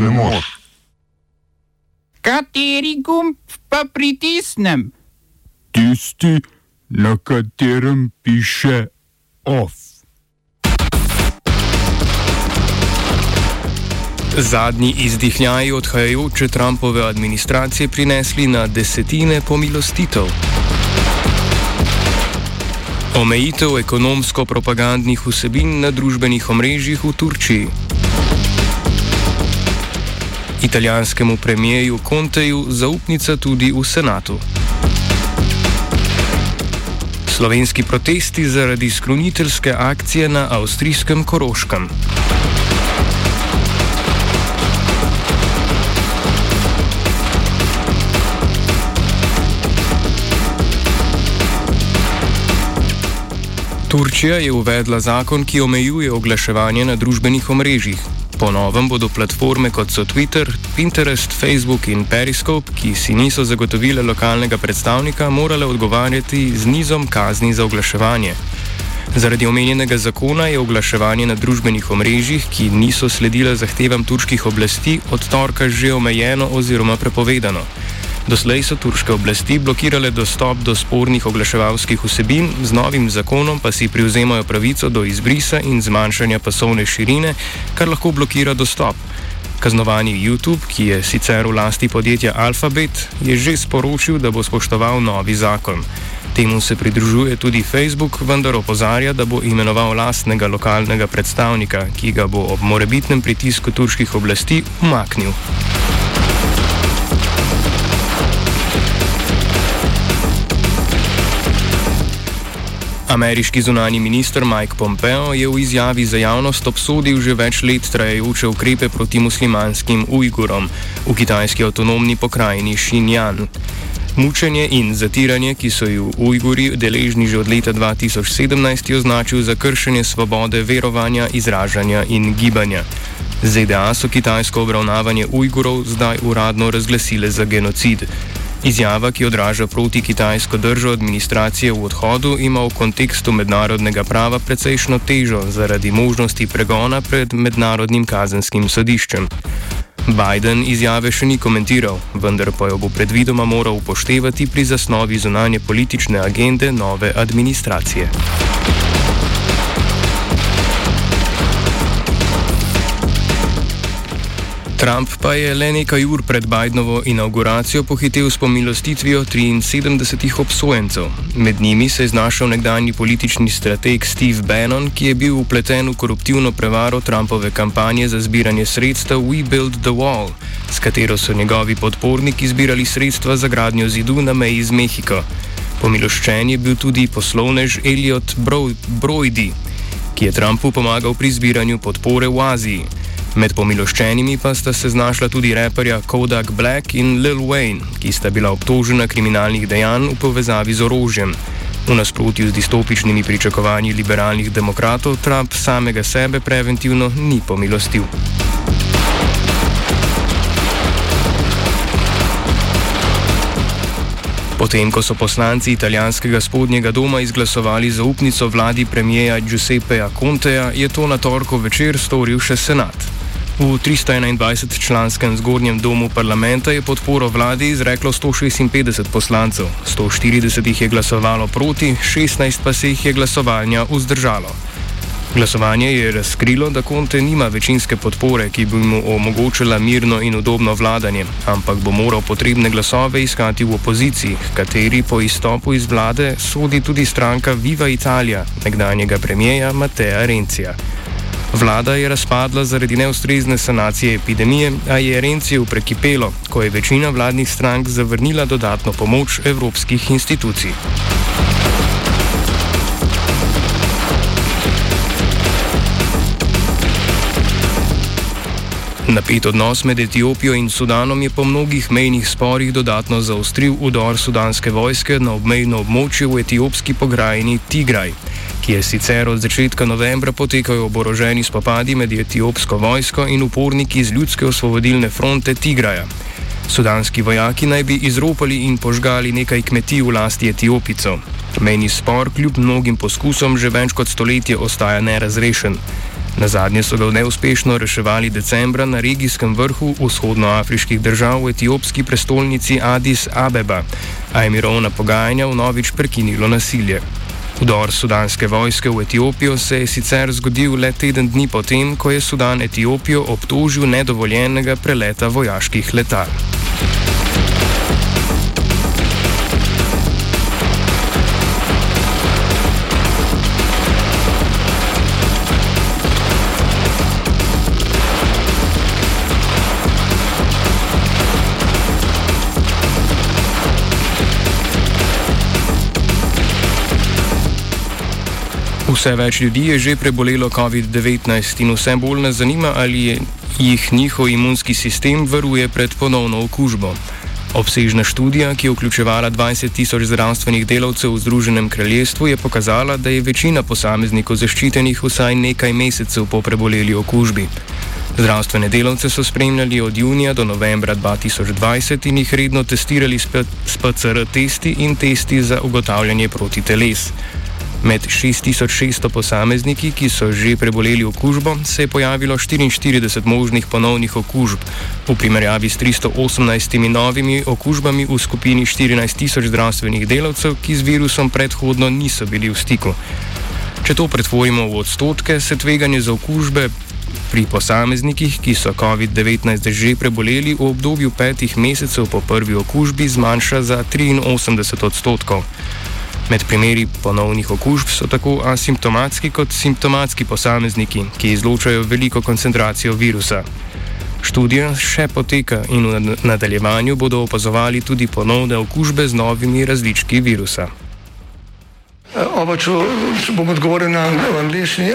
ne moreš. Kateri gumb pa pritisnem? Tisti, na katerem piše OF. Zadnji izdihljaji odhajajoče Trumpove administracije prinesli na desetine pomilostitev. Omejitev ekonomsko-propagandnih vsebin na družbenih omrežjih v Turčiji. Italijanskemu premijeju Conteju zaupnica tudi v senatu. Slovenski protesti zaradi skruniteljske akcije na avstrijskem Koroškem. Turčija je uvedla zakon, ki omejuje oglaševanje na družbenih omrežjih. Po novem bodo platforme kot so Twitter, Pinterest, Facebook in Periscope, ki si niso zagotovile lokalnega predstavnika, morale odgovarjati z nizom kazni za oglaševanje. Zaradi omenjenega zakona je oglaševanje na družbenih omrežjih, ki niso sledile zahtevam turških oblasti, od torka že omejeno oziroma prepovedano. Doslej so turške oblasti blokirale dostop do spornih oglaševalskih vsebin, z novim zakonom pa si privzemajo pravico do izbrisa in zmanjšanja pasovne širine, kar lahko blokira dostop. Kaznovani YouTube, ki je sicer v lasti podjetja Alphabet, je že sporočil, da bo spoštoval novi zakon. Temu se pridružuje tudi Facebook, vendar opozarja, da bo imenoval lastnega lokalnega predstavnika, ki ga bo ob morebitnem pritisku turških oblasti umaknil. Ameriški zunani minister Mike Pompeo je v izjavi za javnost obsodil že več let trajajoče ukrepe proti muslimanskim Ujgurom v kitajski avtonomni pokrajini Xinjiang. Mučenje in zatiranje, ki so ju Ujguri deležni že od leta 2017, je označil za kršenje svobode verovanja, izražanja in gibanja. ZDA so kitajsko obravnavanje Ujgurov zdaj uradno razglasile za genocid. Izjava, ki odraža proti kitajsko držo administracije v odhodu, ima v kontekstu mednarodnega prava precejšno težo zaradi možnosti pregona pred mednarodnim kazenskim sodiščem. Biden izjave še ni komentiral, vendar pa jo bo predvidoma moral upoštevati pri zasnovi zunanje politične agende nove administracije. Trump pa je le nekaj ur pred Bidenovo inauguracijo pohitev s pomilostitvijo 73 obsojencev. Med njimi se je znašel nekdanji politični strateg Steve Bannon, ki je bil upleten v koruptivno prevaro Trumpove kampanje za zbiranje sredstev We Build the Wall, s katero so njegovi podporniki zbirali sredstva za gradnjo zidu na meji z Mehiko. Pomiloščen je bil tudi poslovnež Elliot Brody, ki je Trumpu pomagal pri zbiranju podpore v Aziji. Med pomiloščenimi pa sta se znašla tudi reperja Kodak Black in Lil Wayne, ki sta bila obtožena kriminalnih dejanj v povezavi z orožjem. V nasprotju z distopičnimi pričakovanji liberalnih demokratov, Trump samega sebe preventivno ni pomilostil. Potem, ko so poslanci italijanskega spodnjega doma izglasovali zaupnico vladi premijeja Giuseppeja Conteja, je to na torko večer storil še senat. V 321-članskem zgornjem domu parlamenta je podporo vladi izreklo 156 poslancev, 140 jih je glasovalo proti, 16 pa se jih je glasovanja vzdržalo. Glasovanje je razkrilo, da Konte nima večinske podpore, ki bi mu omogočila mirno in udobno vladanje, ampak bo moral potrebne glasove iskati v opoziciji, kateri po izstopu iz vlade sodi tudi stranka Viva Italia, nekdanjega premijeja Mateja Rencija. Vlada je razpadla zaradi neustrezne sanacije epidemije, a je Rencijo prekipelo, ko je večina vladnih strank zavrnila dodatno pomoč evropskih institucij. Napet odnos med Etiopijo in Sudanom je po mnogih mejnih sporih dodatno zaostril udor sudanske vojske na obmejno območje v etiopski pokrajini Tigraj ki je sicer od začetka novembra potekajo oboroženi spopadi med etiopsko vojsko in uporniki iz ljudske osvobodilne fronte Tigraja. Sudanski vojaki naj bi izropali in požgali nekaj kmetij v lasti Etiopico. Meni spor kljub mnogim poskusom že več kot stoletje ostaja nerazrešen. Na zadnje so ga neuspešno reševali decembra na regijskem vrhu vzhodnoafriških držav v etiopski prestolnici Addis Abeba, a je mirovna pogajanja vnovič prekinilo nasilje. Vdor sudanske vojske v Etiopijo se je sicer zgodil le teden dni potem, ko je Sudan Etiopijo obtožil nedovoljenega preleta vojaških letal. Vse več ljudi je že prebolelo COVID-19 in vse bolj nas zanima, ali jih njihov imunski sistem varuje pred ponovno okužbo. Obsežna študija, ki je vključevala 20 tisoč zdravstvenih delavcev v Združenem kraljestvu, je pokazala, da je večina posameznikov zaščitenih vsaj nekaj mesecev po preboleli okužbi. Zdravstvene delavce so spremljali od junija do novembra 2020 in jih redno testirali s PCR testi in testi za ugotavljanje protiteles. Med 6600 posamezniki, ki so že preboleli okužbo, se je pojavilo 44 možnih ponovnih okužb, v primerjavi s 318 novimi okužbami v skupini 14 tisoč zdravstvenih delavcev, ki z virusom predhodno niso bili v stiku. Če to pretvorimo v odstotke, se tveganje za okužbe pri posameznikih, ki so COVID-19 že preboleli v obdobju petih mesecev po prvi okužbi, zmanjša za 83 odstotkov. Med primeri ponovnih okužb so tako asimptomatski kot simptomatski posamezniki, ki izločajo veliko koncentracijo virusa. Študija še poteka in v nadaljevanju bodo opazovali tudi ponovne okužbe z novimi različki virusa. Oba, če bom odgovoril na angliški.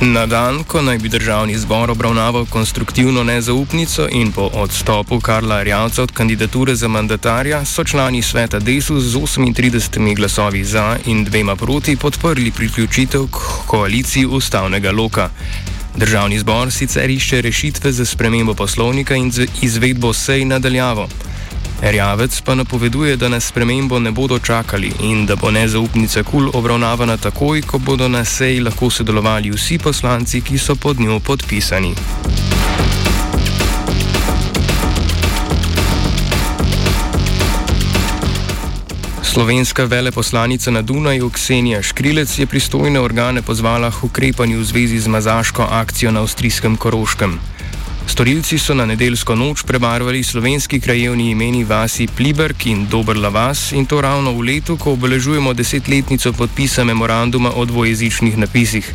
Na dan, ko naj bi državni zbor obravnaval konstruktivno nezaupnico in po odstopu Karla Rjavca od kandidature za mandatarja, so člani sveta Desus z 38 glasovi za in dvema proti podprli priključitev k koaliciji ustavnega loka. Državni zbor sicer išče rešitve za spremembo poslovnika in izvedbo sej nadaljavo. Rjavec pa napoveduje, da na spremembo ne bodo čakali in da bo nezaupnica kul obravnavana takoj, ko bodo na seji lahko sodelovali vsi poslanci, ki so pod njo podpisani. Slovenska veleposlanica na Dunaju Ksenija Škrilec je pristojne organe pozvala k ukrepanju v zvezi z mazaško akcijo na avstrijskem Koroškem. Storilci so na nedeljsko noč prebarvali slovenski krajevni imeni vasi Pliberg in Dobrla vas in to ravno v letu, ko obeležujemo desetletnico podpisa memoranduma o dvojezičnih napisih.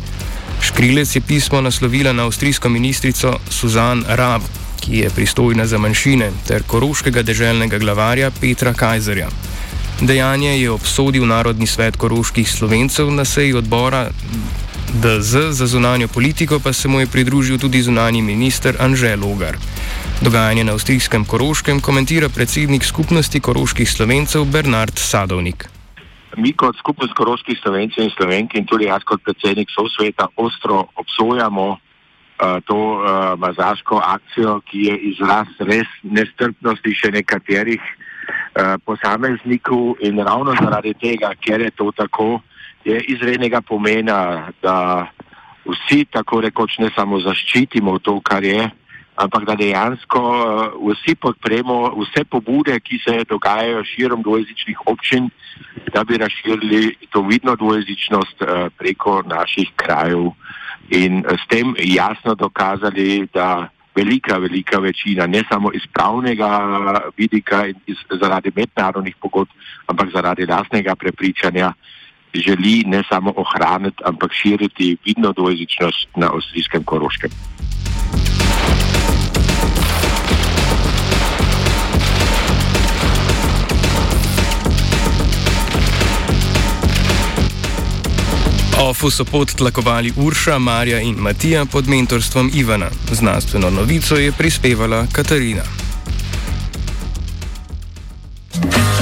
Škrilec je pismo naslovila na avstrijsko ministrico Suzan Rav, ki je pristojna za manjšine, ter koroškega deželnega glavarja Petra Kajzerja. Dejanje je obsodil Narodni svet koroških slovencev na seji odbora DZ za zunanjo politiko pa se mu je pridružil tudi zunani minister Anže Logar. Dogajanje na avstrijskem Koroškem komentira predsednik skupnosti koroških slovencev Bernard Sadovnik. Mi kot skupnost koroških slovencev in slovenk in tudi jaz kot predsednik Sovsveta ostro obsojamo uh, to uh, mazaško akcijo, ki je izraz res nestrpnosti še nekaterih uh, posameznikov in ravno zaradi tega, ker je to tako, je izrednega pomena, da vsi tako rekoč ne samo zaščitimo to, kar je, ampak da dejansko uh, vsi podpremo vse pobude, ki se dogajajo širom dvojezičnih občin, da bi razširili to vidno dvojezičnost uh, preko naših krajev in uh, s tem jasno dokazali, da velika, velika večina, ne samo iz pravnega vidika iz, zaradi mednarodnih pogodb, ampak zaradi lastnega prepričanja, želi ne samo ohraniti, ampak širiti vidno dvojezičnost na avstrijskem Koroškem. Ofu so pot tlakovali Urša, Marja in Matija pod mentorstvom Ivana. Znanstveno novico je prispevala Katarina.